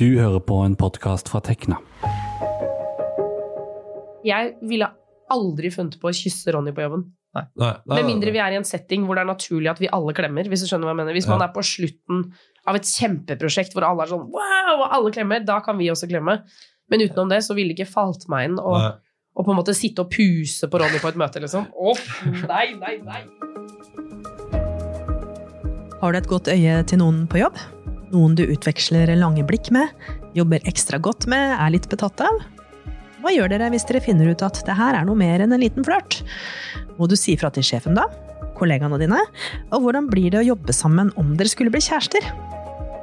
Du hører på en podkast fra Tekna. Jeg ville aldri funnet på å kysse Ronny på jobben. Nei, nei, Med mindre vi er i en setting hvor det er naturlig at vi alle klemmer. Hvis du skjønner hva jeg mener. Hvis man Ja. er på slutten av et kjempeprosjekt hvor alle er sånn wow, og alle klemmer, da kan vi også klemme. Men utenom det så ville det ikke falt meg inn å, på en måte sitte og puse på Ronny på et møte, liksom. Å, nei, nei, nei. Har du et godt øye til noen på jobb? Noen du utveksler lange blikk med, jobber ekstra godt med, er litt betatt av? Hva gjør dere hvis dere finner ut at det her er noe mer enn en liten flørt? Må du si fra til sjefen da? Kollegaene dine? Og hvordan blir det å jobbe sammen om dere skulle bli kjærester?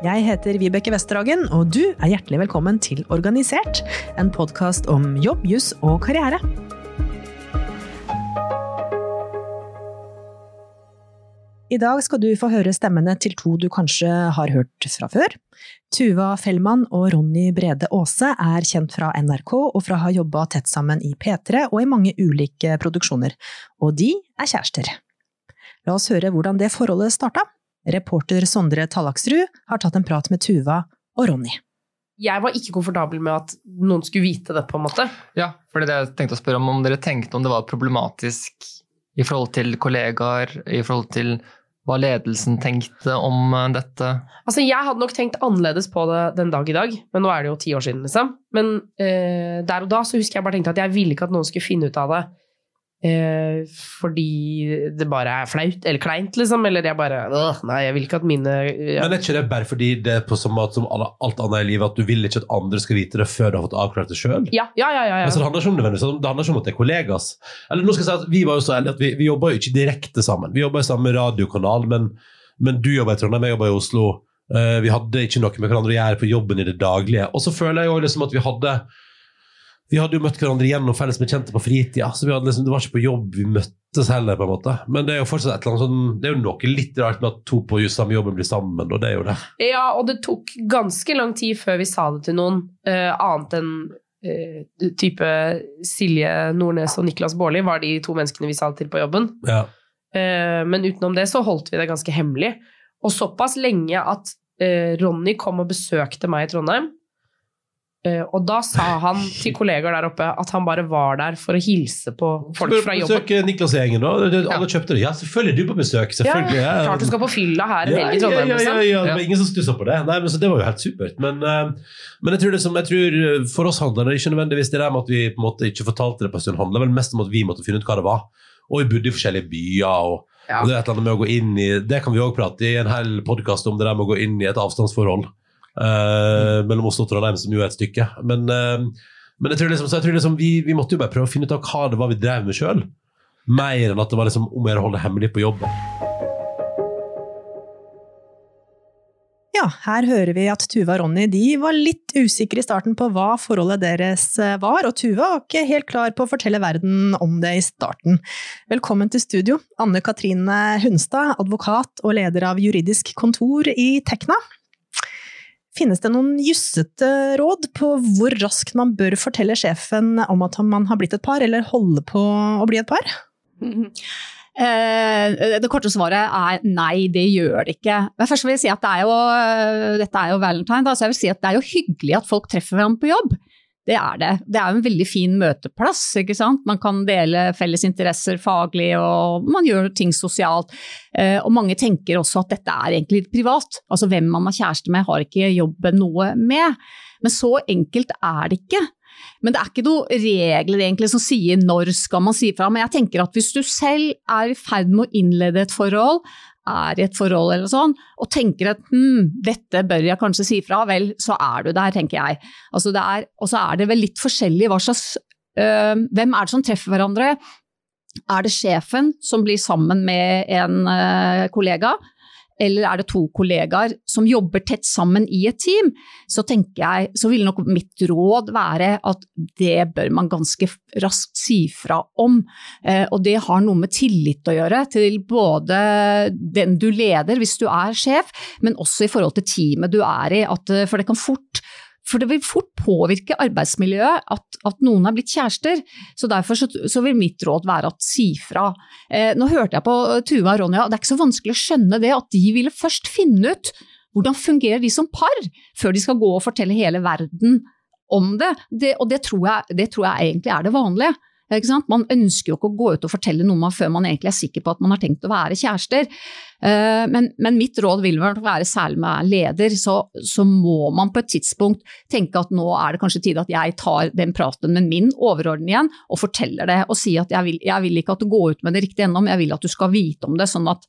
Jeg heter Vibeke Westerhagen, og du er hjertelig velkommen til Organisert, en podkast om jobb, juss og karriere. I dag skal du få høre stemmene til to du kanskje har hørt fra før. Tuva Fellmann og Ronny Brede Aase er kjent fra NRK og fra å ha jobba tett sammen i P3 og i mange ulike produksjoner, og de er kjærester. La oss høre hvordan det forholdet starta. Reporter Sondre Tallaksrud har tatt en prat med Tuva og Ronny. Jeg var ikke komfortabel med at noen skulle vite det, på en måte. Ja, for det det jeg tenkte å spørre om, om dere tenkte om det var problematisk i forhold til kollegaer, i forhold til hva ledelsen tenkte om eh, dette. Altså, jeg hadde nok tenkt annerledes på det den dag i dag, men nå er det jo ti år siden, liksom. Men eh, der og da så husker jeg bare tenkte at jeg ville ikke at noen skulle finne ut av det eh, fordi det bare er flaut eller kleint, liksom. Eller jeg bare øh, Nei, jeg vil ikke at mine ja. Men er ikke det bare fordi det er på samme måte som alt annet i livet, at du vil ikke at andre skal vite det før du har fått avklart det sjøl? ja, ja, ja, ja, Altså, det handler ikke om nødvendigvis, det handler ikke om at det er kollegas. Eller nå skal jeg si at Vi var jo så ærlige at vi, vi jobba jo ikke direkte sammen. Vi jobba i samme radiokanal, men, men du jobba i Trondheim, jeg jobba i Oslo. Uh, vi hadde ikke noe med hverandre å gjøre på jobben i det daglige. Og så føler jeg jo liksom at vi hadde Vi hadde jo møtt hverandre gjennom felles bekjente på fritida, så vi hadde liksom, det var ikke på jobb vi møttes heller, på en måte. Men det er jo fortsatt et eller annet sånn Det er jo noe litt rart med at to på just samme jobben blir sammen, og det er jo det. ja, og det tok ganske lang tid før vi sa det til noen, uh, annet enn uh, type Silje Nordnes og Niklas Baarli var de to menneskene vi sa det til på jobben. Ja. Uh, men utenom det så holdt vi det ganske hemmelig. Og såpass lenge at Ronny kom og besøkte meg i Trondheim. Eh, og da sa han til kollegaer der oppe at han bare var der for å hilse på folk Skal fra du jobben. besøke Niklas og gjengen, da? Alle kjøpte det. Ja, selvfølgelig er du på besøk. Selvfølgelig. Ja, klart du skal på fylla her en Ja, helg i ja, Trondheim. ja, ja, liksom. ja, det var Ja. ingen som stussa på det. Nei, men så Det var jo helt supert. Men, eh, men jeg tror det som, jeg tror eh, for oss handler det ikke nødvendigvis det der med at vi på en måte ikke fortalte det på en stund, handler vel mest om at vi måtte finne ut hva det var. Og vi bodde i forskjellige byer. og, Ja. og Det er et eller annet med å gå inn i Det kan vi òg prate i en hel podkast om, det der med å gå inn i et avstandsforhold eh, mellom Oslo og Trondheim, som jo er et stykke. Men, uh, men jeg tror liksom, så jeg tror liksom vi, vi måtte jo bare prøve å finne ut av hva det var vi drev med sjøl. Mer enn at det var liksom om å gjøre å holde hemmelig på jobb. Ja, her hører vi at Tuva og Ronny de var litt usikre i starten på hva forholdet deres eh, var, og Tuva var ikke helt klar på å fortelle verden om det i starten. Velkommen til studio, Anne Katrine Hunstad, advokat og leder av juridisk kontor i Tekna. Finnes det noen jussete råd på hvor raskt man bør fortelle sjefen om at man har blitt et par, eller holde på å bli et par? Eh, Det korte svaret er nei, det gjør det ikke. Men først vil jeg si at det er jo, dette er jo valentine, da, så jeg vil si at det er jo hyggelig at folk treffer hverandre på jobb. Det er det. Det er en veldig fin møteplass, ikke sant. Man kan dele felles interesser faglig, og man gjør ting sosialt. Eh, Og mange tenker også at dette er egentlig litt privat. Altså hvem man har kjæreste med har ikke jobben noe med. Men så enkelt er det ikke. Men det er ikke noen regler egentlig som sier når skal man si fra. Men jeg tenker at hvis du selv er i ferd med å innlede et forhold, er i et forhold eller sånn, og tenker at hm, dette bør jeg kanskje si fra, vel, så er du der, tenker jeg. Altså er, og så er det vel litt forskjellig hva slags øh, Hvem er det som treffer hverandre? Er det sjefen som blir sammen med en øh, kollega? Eller er det to kollegaer som jobber tett sammen i et team, så jeg, så vil nok mitt råd være at det bør man ganske raskt si fra om. Eh, og det har noe med tillit å gjøre til både den du leder hvis du er sjef, men også i forhold til teamet du er i. At, eh, for det kan fort for det vil fort påvirke arbeidsmiljøet at, at noen har blitt kjærester. Så derfor så, så vil mitt råd være at si fra. Eh, nå hørte jeg på Tuva og Ronja, det er ikke så vanskelig å skjønne det at de ville først finne ut Hvordan fungerer de som par, før de skal gå og fortelle hele verden om det? det og det tror, jeg, det tror jeg egentlig er det vanlige. Man ønsker jo ikke å gå ut og fortelle noe man før man egentlig er sikker på at man har tenkt å være kjærester. Eh, Men, men mitt råd vil vel være, særlig med leder, så, så må man på et tidspunkt tenke at nå er det kanskje tid at jeg tar den praten med min overordnede igjen og forteller det og sier at jeg vil, jeg vil ikke at du går ut med det riktig men jeg vil at du skal vite om det, sånn at,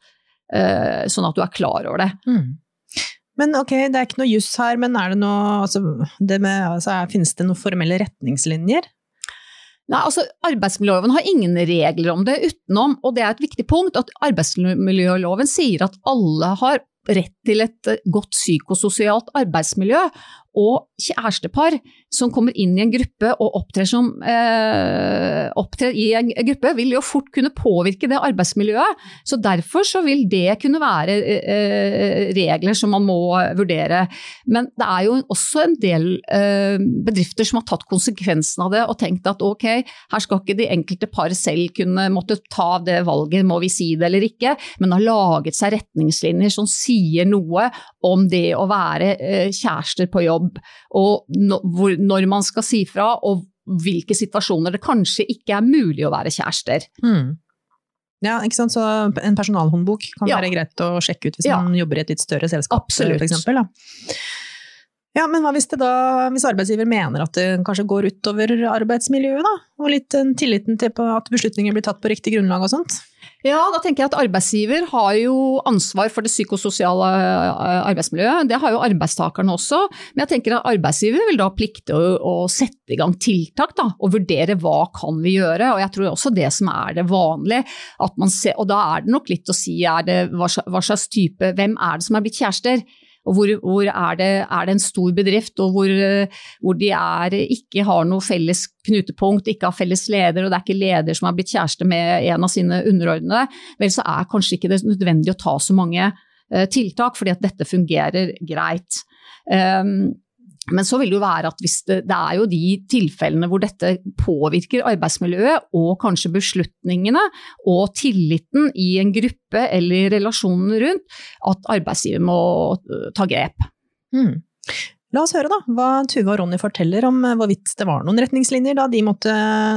eh, sånn at du er klar over det. Mm. Men ok, det er ikke noe juss her, men er det noe, altså, det med, altså, finnes det noen formelle retningslinjer? Nei, altså Arbeidsmiljøloven har ingen regler om det utenom, og det er et viktig punkt, at arbeidsmiljøloven sier at alle har rett til et godt psykososialt arbeidsmiljø, og kjærestepar som kommer inn i en gruppe og opptrer, som, eh, opptrer i en gruppe, vil jo fort kunne påvirke det arbeidsmiljøet. Så derfor så vil det kunne være eh, regler som man må vurdere. Men det er jo også en del eh, bedrifter som har tatt konsekvensen av det og tenkt at ok, her skal ikke de enkelte par selv kunne måtte ta det valget, må vi si det eller ikke, men har laget seg retningslinjer som sier noe om det å være eh, kjærester på jobb, og når man skal si fra, og hvilke situasjoner det kanskje ikke er mulig å være kjærester. Mm. Ja, ikke sant? Så en personalhåndbok kan Ja. være greit å sjekke ut hvis Ja. man jobber i et litt større selskap, Absolutt. Ja, men hva hvis, da, hvis arbeidsgiver mener at det kanskje går utover arbeidsmiljøet, da? Og litt tilliten til at beslutninger blir tatt på riktig grunnlag og sånt? Ja, da tenker jeg at arbeidsgiver har jo ansvar for det psykososiale eh, arbeidsmiljøet. Det har jo arbeidstakerne også. Men jeg tenker at arbeidsgiver vil da plikte å, å sette i gang tiltak da, og vurdere hva kan vi gjøre. Og jeg tror også det som er det vanlige, at man ser, og da er det nok litt å si det, hva slags type, hvem er det som er blitt kjærester? Og hvor, hvor er, det, er det en stor bedrift, og hvor, eh, hvor de er, ikke har noe felles knutepunkt, ikke har felles leder, og det er ikke leder som har blitt kjæreste med en av sine underordnede, vel så er kanskje ikke det nødvendig å ta så mange eh, tiltak, fordi at dette fungerer greit. Um, men så vil det jo være at det, det er jo de tilfellene hvor dette påvirker arbeidsmiljøet og kanskje beslutningene og tilliten i en gruppe eller relasjonen rundt, at arbeidsgiver må øh, ta grep. Mm. La oss høre da, hva Tuva og Ronny forteller om eh, hvorvidt det var noen retningslinjer da de måtte,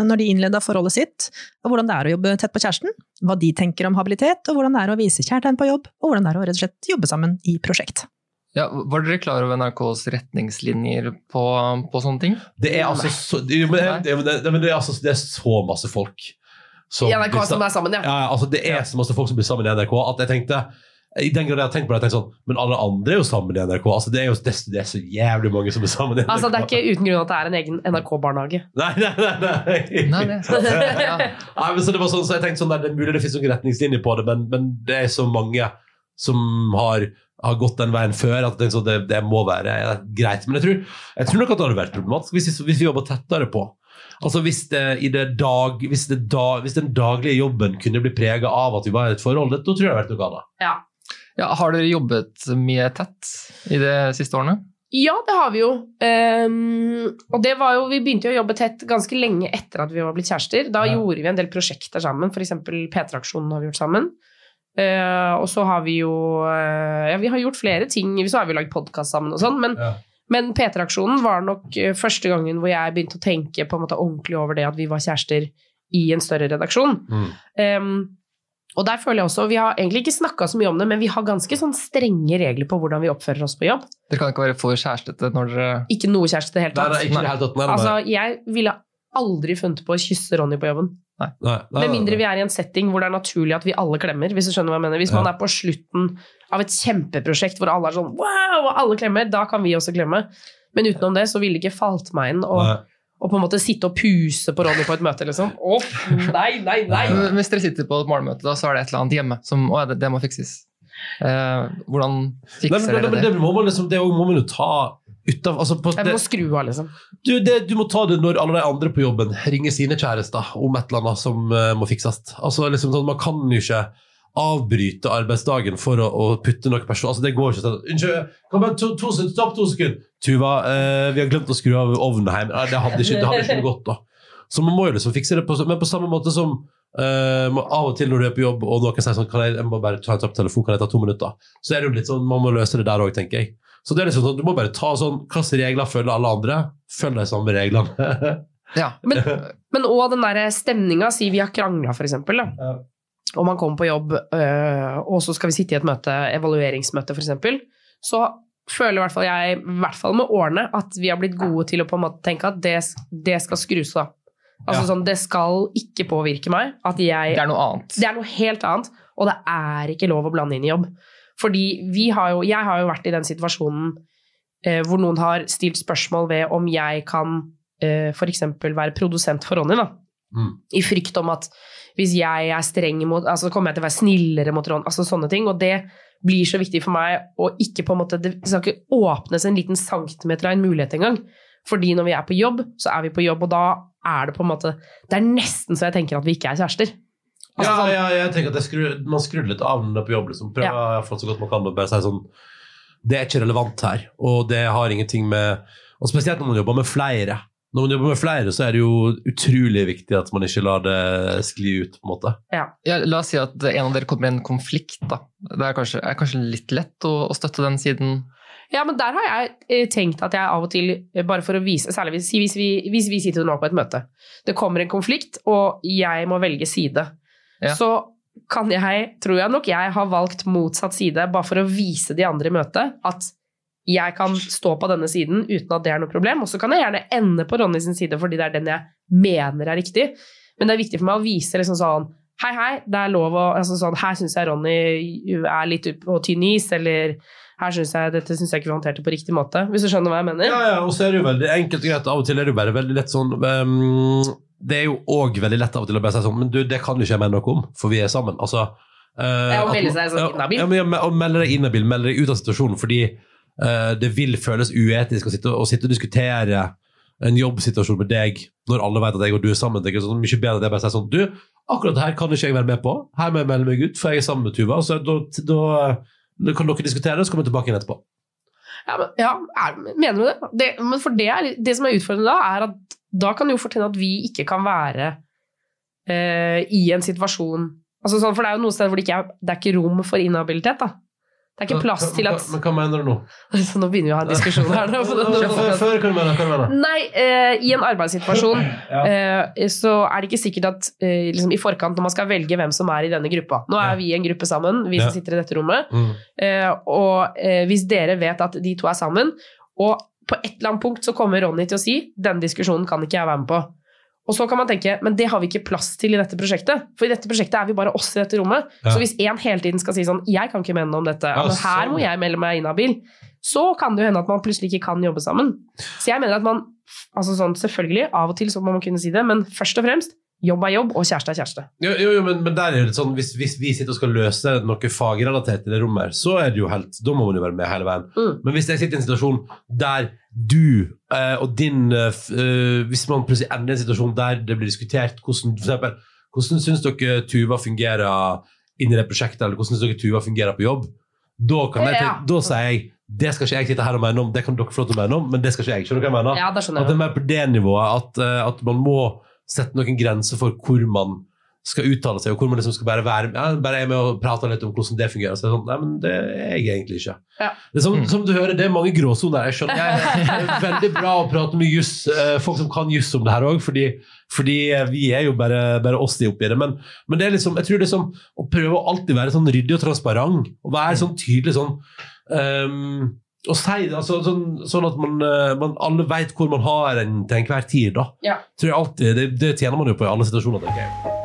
når de innleda forholdet sitt, og hvordan det er å jobbe tett på kjæresten, hva de tenker om habilitet, og hvordan det er å vise kjærtegn på jobb, og hvordan det er å rett og slett jobbe sammen i prosjekt. Ja, var dere klar over NRKs retningslinjer på, på sånne ting? Det er altså så, det, men, det, det, er altså, det er så masse folk som I NRK som er sammen, ja. Ja, altså det er så masse folk som blir sammen i NRK at jeg tenkte i den grad jeg har tenkt på det, jeg tenkte sånn Men alle andre er jo sammen i NRK. Altså Det er jo det, det er så jævlig mange som er sammen i NRK. Altså, det er ikke uten grunn at det er en egen NRK-barnehage. Nei, nei, nei. nei. Nei, det er. Ja. Nei, men så det var sånn, så jeg tenkte sånn Det er mulig det finnes noen retningslinjer på det, men, men det er så mange som har, har gått den veien før at jeg sånn, det, det må være ja, greit. Men jeg tror, jeg tror nok at det hadde vært problematisk hvis, hvis vi jobba tettere på. Altså Hvis, det, i det dag, hvis, det da, hvis den daglige jobben kunne bli prega av at vi var i et forhold, da tror jeg det hadde vært noe annet. Ja. Ja, har dere jobbet mye tett i de siste årene? Ja, det har vi jo. Um, og det var jo, vi begynte jo å jobbe tett ganske lenge etter at vi var blitt kjærester. Da Ja. gjorde vi en del prosjekter sammen, f.eks. P3-aksjonen har vi gjort sammen. Eh, og så har vi jo uh, Ja, vi har gjort flere ting. Så har vi lagd podkast sammen og sånn, men, Ja. men P3-aksjonen var nok eh, første gangen hvor jeg begynte å tenke på en måte ordentlig over det at vi var kjærester i en større redaksjon. Mm. Um, og der føler jeg også, Vi har egentlig ikke snakka så mye om det, men vi har ganske sånn strenge regler på hvordan vi oppfører oss på jobb. Dere kan ikke være for kjærestete når dere Ikke noe kjæreste i det hele tatt. nei, ikke i tatt. Altså, jeg ville aldri funnet på å kysse Ronny på jobben. Nei, nei, nei, Med mindre vi er i en setting hvor det er naturlig at vi alle klemmer. Hvis du skjønner hva jeg mener. Hvis man er på slutten av et kjempeprosjekt hvor alle er sånn wow, og alle klemmer, da kan vi også klemme. Men utenom det så ville det ikke falt meg inn å, på en måte sitte og puse på Ronny på et møte, liksom. Å, nei, nei, nei! Hvis dere sitter på et morgenmøte, da, så er det et eller annet hjemme som å, det, det må fikses. Eh, hvordan fikser dere men det? det må man liksom Det må man jo ta utav altså, på- Jeg det- må skru av, liksom. Du, det, du må ta det når alle de andre på jobben ringer sine kjærester om et eller annet som uh, må fikses. Altså, liksom, sånn, man kan jo ikke avbryte arbeidsdagen for å, å putte noe person... Altså, det går ikke sånn. Unnskyld, kom igjen, to, to, stopp to sekunder. Tuva, uh, vi har glemt å skru av ovnen hjemme. Nei, det hadde ikke, det hadde ikke godt, da. Så man må jo liksom fikse det på, men på samme måte som Uh, av og til når du er på jobb og noen sier sånn kan jeg, jeg må bare ta en tapp telefon, kan jeg ta to minutter? Så er det jo litt sånn, man må løse det der òg, tenker jeg. Så det er liksom sånn, du må bare ta sånn Hvilke regler følger alle andre? Følg de samme reglene. Ja. Men, men også den der stemninga, si vi har krangla f.eks., Ja. og man kommer på jobb, øh, og så skal vi sitte i et møte, evalueringsmøte f.eks., så føler i hvert fall jeg, i hvert fall med årene, at vi har blitt gode til å på en måte tenke at det, det skal skrus av. Altså Ja. sånn, det skal ikke påvirke meg at jeg Det er noe annet. Det er noe helt annet, og det er ikke lov å blande inn i jobb. Fordi vi har jo, jeg har jo vært i den situasjonen eh, hvor noen har stilt spørsmål ved om jeg kan eh, f.eks. være produsent for Ronny, da. Mm. I frykt om at hvis jeg er streng mot Altså kommer jeg til å være snillere mot Ronny, altså sånne ting. Og det blir så viktig for meg å ikke på en måte Det skal ikke åpnes en liten centimeter av en mulighet engang. Fordi når vi er på jobb, så er vi på jobb, og da er det på en måte Det er nesten så jeg tenker at vi ikke er kjærester. Altså, ja, sånn- ja, jeg tenker at jeg skrur, Man skrur litt av den på jobb. Liksom. Prøver ja. så godt man kan og bare si sånn Det er ikke relevant her, og det har ingenting med Og spesielt når man jobber med flere. Når man jobber med flere, så er det jo utrolig viktig at man ikke lar det skli ut. på en måte. Ja, la oss si at en av dere kommer i en konflikt. Da. Det er kanskje, er kanskje litt lett å, å støtte den siden. Ja, men der har jeg eh, tenkt at jeg av og til, eh, bare for å vise, særlig hvis, hvis, vi, hvis vi sitter nå på et møte, det kommer en konflikt, og jeg må velge side, Ja. så kan jeg, tror jeg nok, jeg har valgt motsatt side, bare for å vise de andre i møtet at jeg kan stå på denne siden uten at det er noe problem, og så kan jeg gjerne ende på Ronny sin side, fordi det er den jeg mener er riktig. Men det er viktig for meg å vise liksom sånn Hei, hei, det er lov å altså sånn, Her syns jeg Ronny er litt på tynn is, eller her synes jeg, dette syns jeg ikke vi håndterte på riktig måte. Hvis du skjønner hva jeg mener? Ja, ja, og så er det jo veldig enkelt og greit. Av og til er det jo bare veldig lett sånn ehm, Det er jo òg veldig lett av og til å bare si sånn Men du, det kan jo ikke jeg mene noe om, for vi er sammen. Altså uh, Ja, å melde seg sånn inhabil. Ja, men, ja, og melde deg inhabil, melde deg ut av situasjonen, fordi uh, det vil føles uetisk å sitte, å sitte og diskutere en jobbsituasjon med deg når alle vet at jeg og du er sammen. Det er sånn, mye bedre at jeg bare sier sånn Du, akkurat det her kan ikke jeg være med på. Her må jeg melde meg ut, for jeg er sammen med Tuva. Så da, da, da kan dere diskutere, så kommer jeg tilbake igjen etterpå. Ja, men, ja er, mener du det? det? Men for det, er, det som er utfordrende da, er at da kan det jo fortelle at vi ikke kan være eh, i en situasjon altså sånn, For det er jo noen steder hvor det ikke er, det er ikke rom for inhabilitet. da. Det er ikke plass til at Men hva mener du nå? Så nå begynner vi å ha en diskusjon her. da, før, hva mener, du? Nei, eh, i en arbeidssituasjon Ja. eh, så er det ikke sikkert at eh, liksom i forkant når man skal velge hvem som er i denne gruppa Nå er Ja. vi i en gruppe sammen, vi Ja. som sitter i dette rommet. Mm. Eh, og eh, hvis dere vet at de to er sammen, og på et eller annet punkt så kommer Ronny til å si den diskusjonen kan ikke jeg være med på. Og så kan man tenke men det har vi ikke plass til i dette prosjektet. For i dette prosjektet er vi bare oss i dette rommet. Ja. Så hvis én hele tiden skal si sånn jeg kan ikke mene noe om dette, Ja, men her sånn. må jeg melde meg inhabil, så kan det jo hende at man plutselig ikke kan jobbe sammen. Så jeg mener at man altså sånn, Selvfølgelig, av og til så må man kunne si det, men først og fremst jobb er jobb, og kjæreste er kjæreste. Jo, jo, jo men, men der er det sånn hvis, hvis vi sitter og skal løse noe fagrelatert i det rommet, her, så er det jo helt Da må man jo være med hele veien. Mm. Men hvis jeg sitter i en situasjon der du eh, og din eh, eh, Hvis man plutselig ender i en situasjon der det blir diskutert hvordan for eksempel, hvordan syns dere Tuva fungerer inni det prosjektet, eller hvordan syns dere Tuva fungerer på jobb, da, kan jeg, Ja. da sier jeg det skal ikke jeg sitte her og mene om, det kan dere få lov til å mene om, men det skal ikke jeg. Skjønner du hva jeg mener? Ja, det, skjønner At det er mer på det nivået at, eh, at man må sette noen grenser for hvor man skal uttale seg, og hvor man liksom skal bare være ja, bare er med og prate litt om hvordan det fungerer. Så det er sånn, nei, men det er jeg egentlig ikke. Ja. Det er som, Mm. som du hører, det er mange gråsoner. Jeg skjønner. Jeg, det er veldig bra å prate med just, eh, folk som kan juss om det her òg, fordi, fordi eh, vi er jo bare, bare oss de oppi det. Men, men det er liksom, jeg tror det er som å prøve å alltid være sånn ryddig og transparent, og være sånn tydelig sånn ehm, og si det, altså, sånn, sånn at man, eh, man alle vet hvor man har en til enhver tid. da. Ja. Tror jeg alltid, det, det tjener man jo på i alle situasjoner. tenker jeg.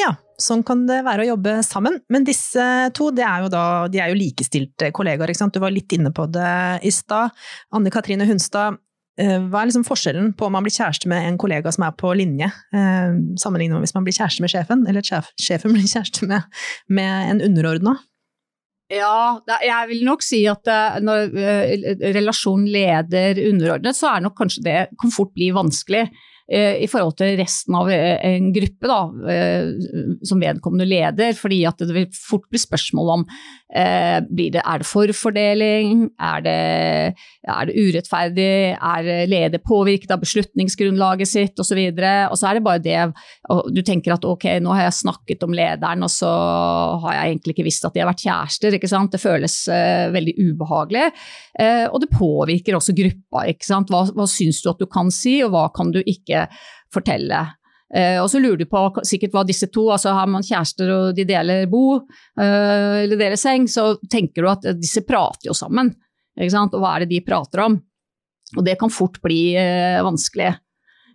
Ja, sånn kan det være å jobbe sammen. Men disse to det er jo da, de er jo likestilte kollegaer. Ikke sant? Du var litt inne på det i stad. Anne Katrine Hunstad, eh, hva er liksom forskjellen på om man blir kjæreste med en kollega som er på linje, eh, sammenlignet med hvis man blir kjæreste med sjefen, eller sjef, sjefen blir kjæreste med, med en underordna? Ja, jeg vil nok si at eh, når relasjonen relasjon leder underordnet, så er nok kanskje det kan fort bli vanskelig. Eh, i forhold til resten av eh, en gruppe da, eh, som vedkommende leder, fordi at det vil fort bli spørsmål om eh, det, er det forfordeling, er det, er det urettferdig, er leder påvirket av beslutningsgrunnlaget sitt osv. Og, og så er det bare det du tenker at ok, nå har jeg snakket om lederen, og så har jeg egentlig ikke visst at de har vært kjærester. ikke sant? Det føles eh, veldig ubehagelig. Eh, og det påvirker også gruppa. ikke sant? Hva, hva syns du at du kan si, og hva kan du ikke fortelle? Eh, og så lurer du på sikkert hva disse to, altså har man kjærester og de deler bo, eh, eller deler seng, så tenker du at disse prater jo sammen. Ikke sant? Og hva er det de prater om? Og det kan fort bli eh, vanskelig.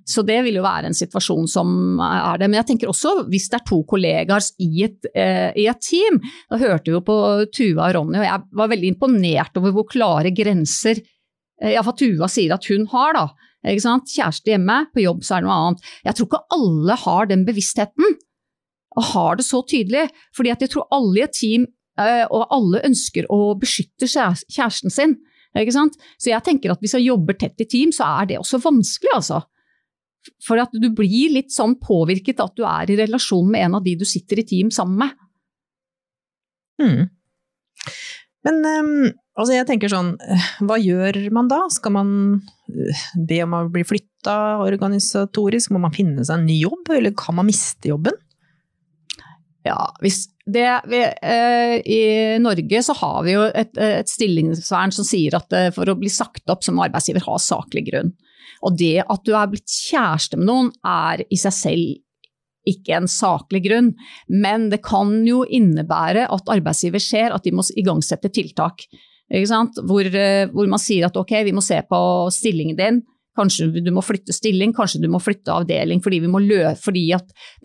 Så det vil jo være en situasjon som er det. Men jeg tenker også hvis det er to kollegaer i et, eh, i et team. Da hørte vi jo på Tuva og Ronny, og jeg var veldig imponert over hvor klare grenser eh, iallfall Tuva sier at hun har, da. Kjæreste hjemme, på jobb så er det noe annet. Jeg tror ikke alle har den bevisstheten, og har det så tydelig. fordi jeg tror alle i et team, eh, og alle ønsker å beskytte kjæresten sin. Så jeg tenker at hvis jeg jobber tett i team, så er det også vanskelig, altså. For at du blir litt sånn påvirket at du er i relasjon med en av de du sitter i team sammen med. Mm. Men ehm, altså jeg tenker sånn, eh, hva gjør man da? Skal man eh, be om å bli flytta organisatorisk? Må man finne seg en ny jobb, eller kan man miste jobben? Ja, hvis det, vi, eh, I Norge så har vi jo et, et stillingsvern som sier at eh, for å bli sagt opp som arbeidsgiver ha saklig grunn. Og det at du er blitt kjæreste med noen er i seg selv ikke en saklig grunn, men det kan jo innebære at arbeidsgiver ser at de må igangsette tiltak. Hvor, eh, hvor, man sier at ok, vi må se på stillingen din, kanskje du må flytte stilling, kanskje du må flytte avdeling fordi, lø, fordi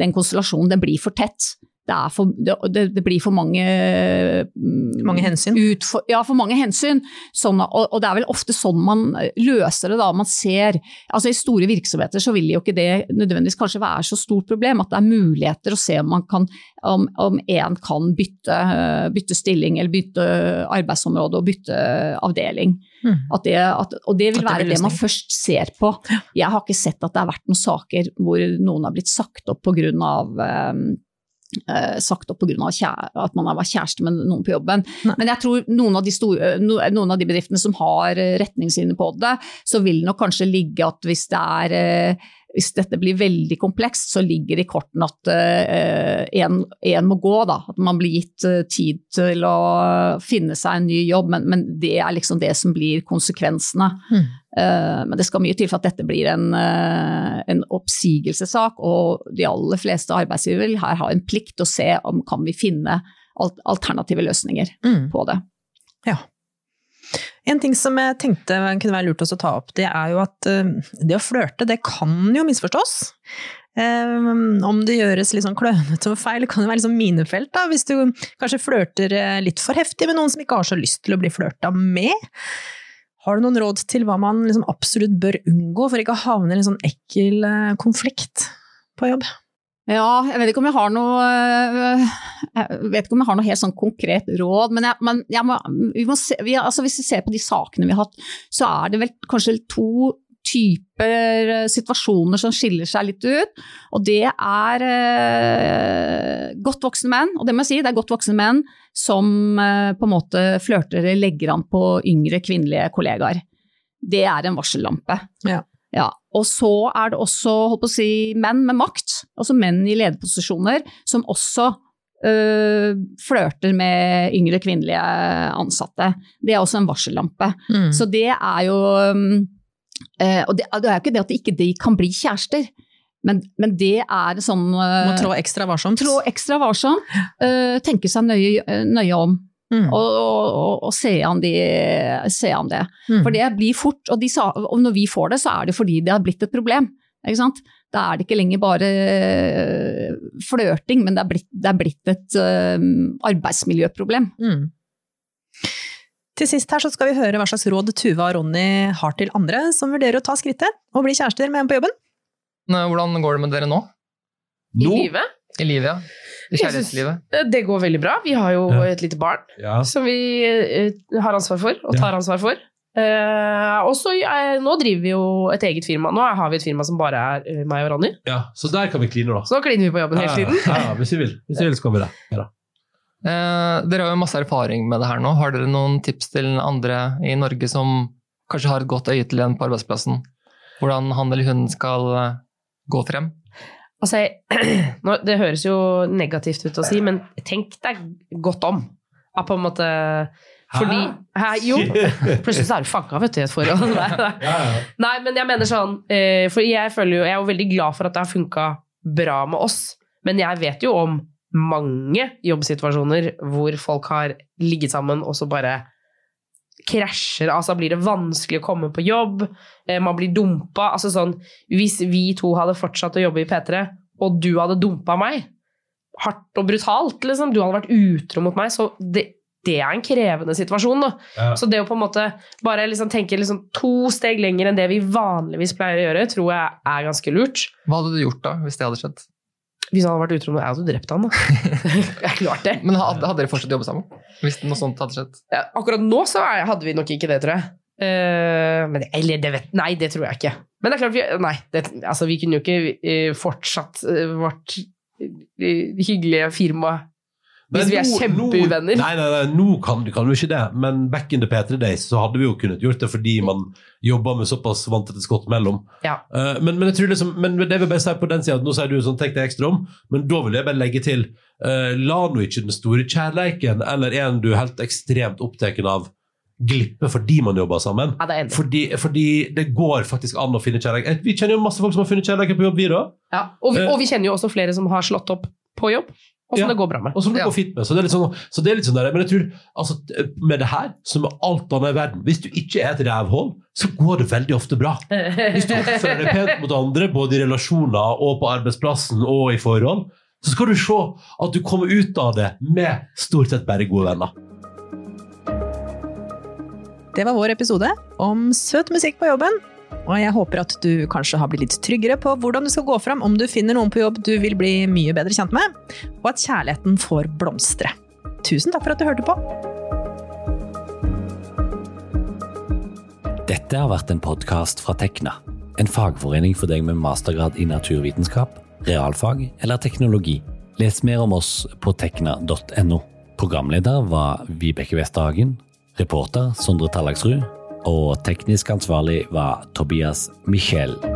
den konstellasjonen den blir for tett det, for, det, det, blir for mange mm, Mange hensyn? Utfor, ja, for mange hensyn. Sånn, og, og, det er vel ofte sånn man løser det, da. Man ser altså I store virksomheter så vil jo ikke det nødvendigvis kanskje være så stort problem. At det er muligheter å se om man kan om, om en kan bytte, bytte, stilling eller bytte arbeidsområde og bytte avdeling. Mm. At det, at, og det vil være det, det man først ser på. Jeg har ikke sett at det har vært noen saker hvor noen har blitt sagt opp pga. Um, Eh, sagt opp pga. at man var kjæreste med noen på jobben. Nei. Men jeg tror noen av, store, noen av, de bedriftene som har eh, retningslinjer på det, så vil det nok kanskje ligge at hvis det er eh, hvis dette blir veldig komplekst, så ligger det i kortene at én uh, må gå. Da. At man blir gitt uh, tid til å finne seg en ny jobb, men, men det er liksom det som blir konsekvensene. Mm. Uh, men det skal mye til for at dette blir en, en oppsigelsessak, og de aller fleste arbeidsgivere vil her ha en plikt til å se om kan vi finne alternative løsninger mm. på det. Ja. En ting som jeg tenkte kunne være lurt å ta opp, det er jo at eh, det å flørte, det kan jo misforstås. Um, om det gjøres litt sånn klønete og feil, kan det være liksom minefelt. da, Hvis du kanskje flørter eh, litt for heftig med noen som ikke har så lyst til å bli flørta med. Har du noen råd til hva man liksom absolutt bør unngå for ikke å havne i en sånn ekkel konflikt på jobb? Ja, jeg vet ikke om jeg har noe øh, jeg vet ikke om jeg har noe helt sånn konkret råd, men, jeg, men jeg må, vi må se, vi, altså hvis vi ser på de sakene vi har hatt, så er det vel kanskje to typer øh, situasjoner som skiller seg litt ut. Og det er eh, godt voksne menn, og det må jeg si, det er godt voksne menn som eh, på en måte flørter eller legger an på yngre kvinnelige kollegaer. Det er en varsellampe. Ja. Ja, og så er det også holdt på å si, menn med makt, altså menn i lederposisjoner, som også øh, flørter med yngre kvinnelige ansatte. Det er også en varsellampe. Mm. Så det er jo øh, Og det, det, er jo ikke det at ikke de kan bli kjærester. Men, men det er sånn uh, Må trå ekstra varsomt. Trå ekstra varsomt. Uh, tenke seg nøye, nøye om. Mm. Og, og, og, se, an de, se an det. Mm. For det blir fort, og, sa, og, når vi får det, så er det fordi det har blitt et problem. Da er det ikke lenger bare uh, flørting, men det er blitt, det er blitt et um, arbeidsmiljøproblem. Mm. Til sist her så skal vi høre hva slags råd Tuva og Ronny har til andre som vurderer å ta skrittet og bli kjærester med en på jobben. Hvordan går det med dere nå? I livet? I livet, ja. I kjærlighetslivet? Synes, det går veldig bra. Vi har jo ja. et lite barn ja. som vi uh, har ansvar for, og tar ansvar for. Uh, og så uh, nå driver vi jo et eget firma. Nå har vi et firma som bare er meg og Ronny. Ja, så der kan vi kline, da. Så nå kliner vi på jobben hele tiden. Ja, ja, hvis vi vil. Hvis vi vil, så kan vi det. Ja, da. Dere har jo masse erfaring med det her nå. Har dere noen tips til andre i Norge som kanskje har et godt øye til en på arbeidsplassen? Hvordan han eller hun skal gå frem? Altså, jeg- det høres jo negativt ut å si, men tenk deg godt om. Ja, på en måte Fordi Hæ? Jo. Plutselig så er du fanga, i et forhold. Nei. Nei, men jeg mener sånn eh, For jeg føler jo Jeg er jo veldig glad for at det har funka bra med oss, men jeg vet jo om mange jobbsituasjoner hvor folk har ligget sammen og så bare krasjer, altså blir det vanskelig å komme på jobb, eh, man blir dumpa, altså sånn Hvis vi to hadde fortsatt å jobbe i P3, og du hadde dumpa meg, hardt og brutalt, liksom, du hadde vært utro mot meg, så det, det er en krevende situasjon, da. Ja. Så det å på en måte bare liksom tenke liksom to steg lenger enn det vi vanligvis pleier å gjøre, tror jeg er ganske lurt. Hva hadde du gjort da, hvis det hadde skjedd? Hvis han hadde vært utro med meg, hadde drept han, da. det er klart det. Men hadde, hadde dere fortsatt jobbet sammen? Hvis noe sånt hadde skjedd? Ja, akkurat nå så er, hadde vi nok ikke det, tror jeg. Uh, men eller det vet, nei, det tror jeg ikke. Men det er klart, vi, nei, det, altså, vi kunne jo ikke uh, fortsatt uh, vårt hyggelige firma hvis vi er kjempeuvenner. Nei, nei, nei, nå kan, kan du ikke det. Men back in the P3 days så hadde vi jo kunnet gjort det fordi man jobba med såpass vanntette skott mellom. Ja. Uh, men, men jeg tror liksom, men det vil bare si på den siden, Nå sier du sånn, tenk deg ekstra om, men da vil jeg bare legge til uh, La nå ikke den store kjærleiken eller en du er helt ekstremt opptatt av, glippe fordi man jobber sammen. Ja, det er. Fordi, fordi det går faktisk an å finne kjærlighet. Eh, Vi kjenner jo masse folk som har funnet kjærlighet på jobb, vi da. Ja. Og, vi, og vi kjenner jo også flere som har slått opp på jobb, og som Ja. det går bra med. Og som det Ja. går fint med. Så det er litt sånn, så det er litt sånn der, men jeg tror altså, med det her, som med alt annet i verden, hvis du ikke er et rævhold, så går det veldig ofte bra. Hvis du oppfører deg pent mot andre, både i relasjoner og på arbeidsplassen og i forhold, så skal du se at du kommer ut av det med stort sett bare gode venner. Det var vår episode om søt musikk på jobben. Og jeg håper at du kanskje har blitt litt tryggere på hvordan du skal gå fram om du finner noen på jobb du vil bli mye bedre kjent med, og at kjærligheten får blomstre. Tusen takk for at du hørte på. Dette har vært en podkast fra Tekna, en fagforening for deg med mastergrad i naturvitenskap, realfag eller teknologi. Les mer om oss på tekna.no. Programleder var Vibeke Westerhagen. reporter Sondre Tallagsrud, og teknisk ansvarlig var Tobias Michel.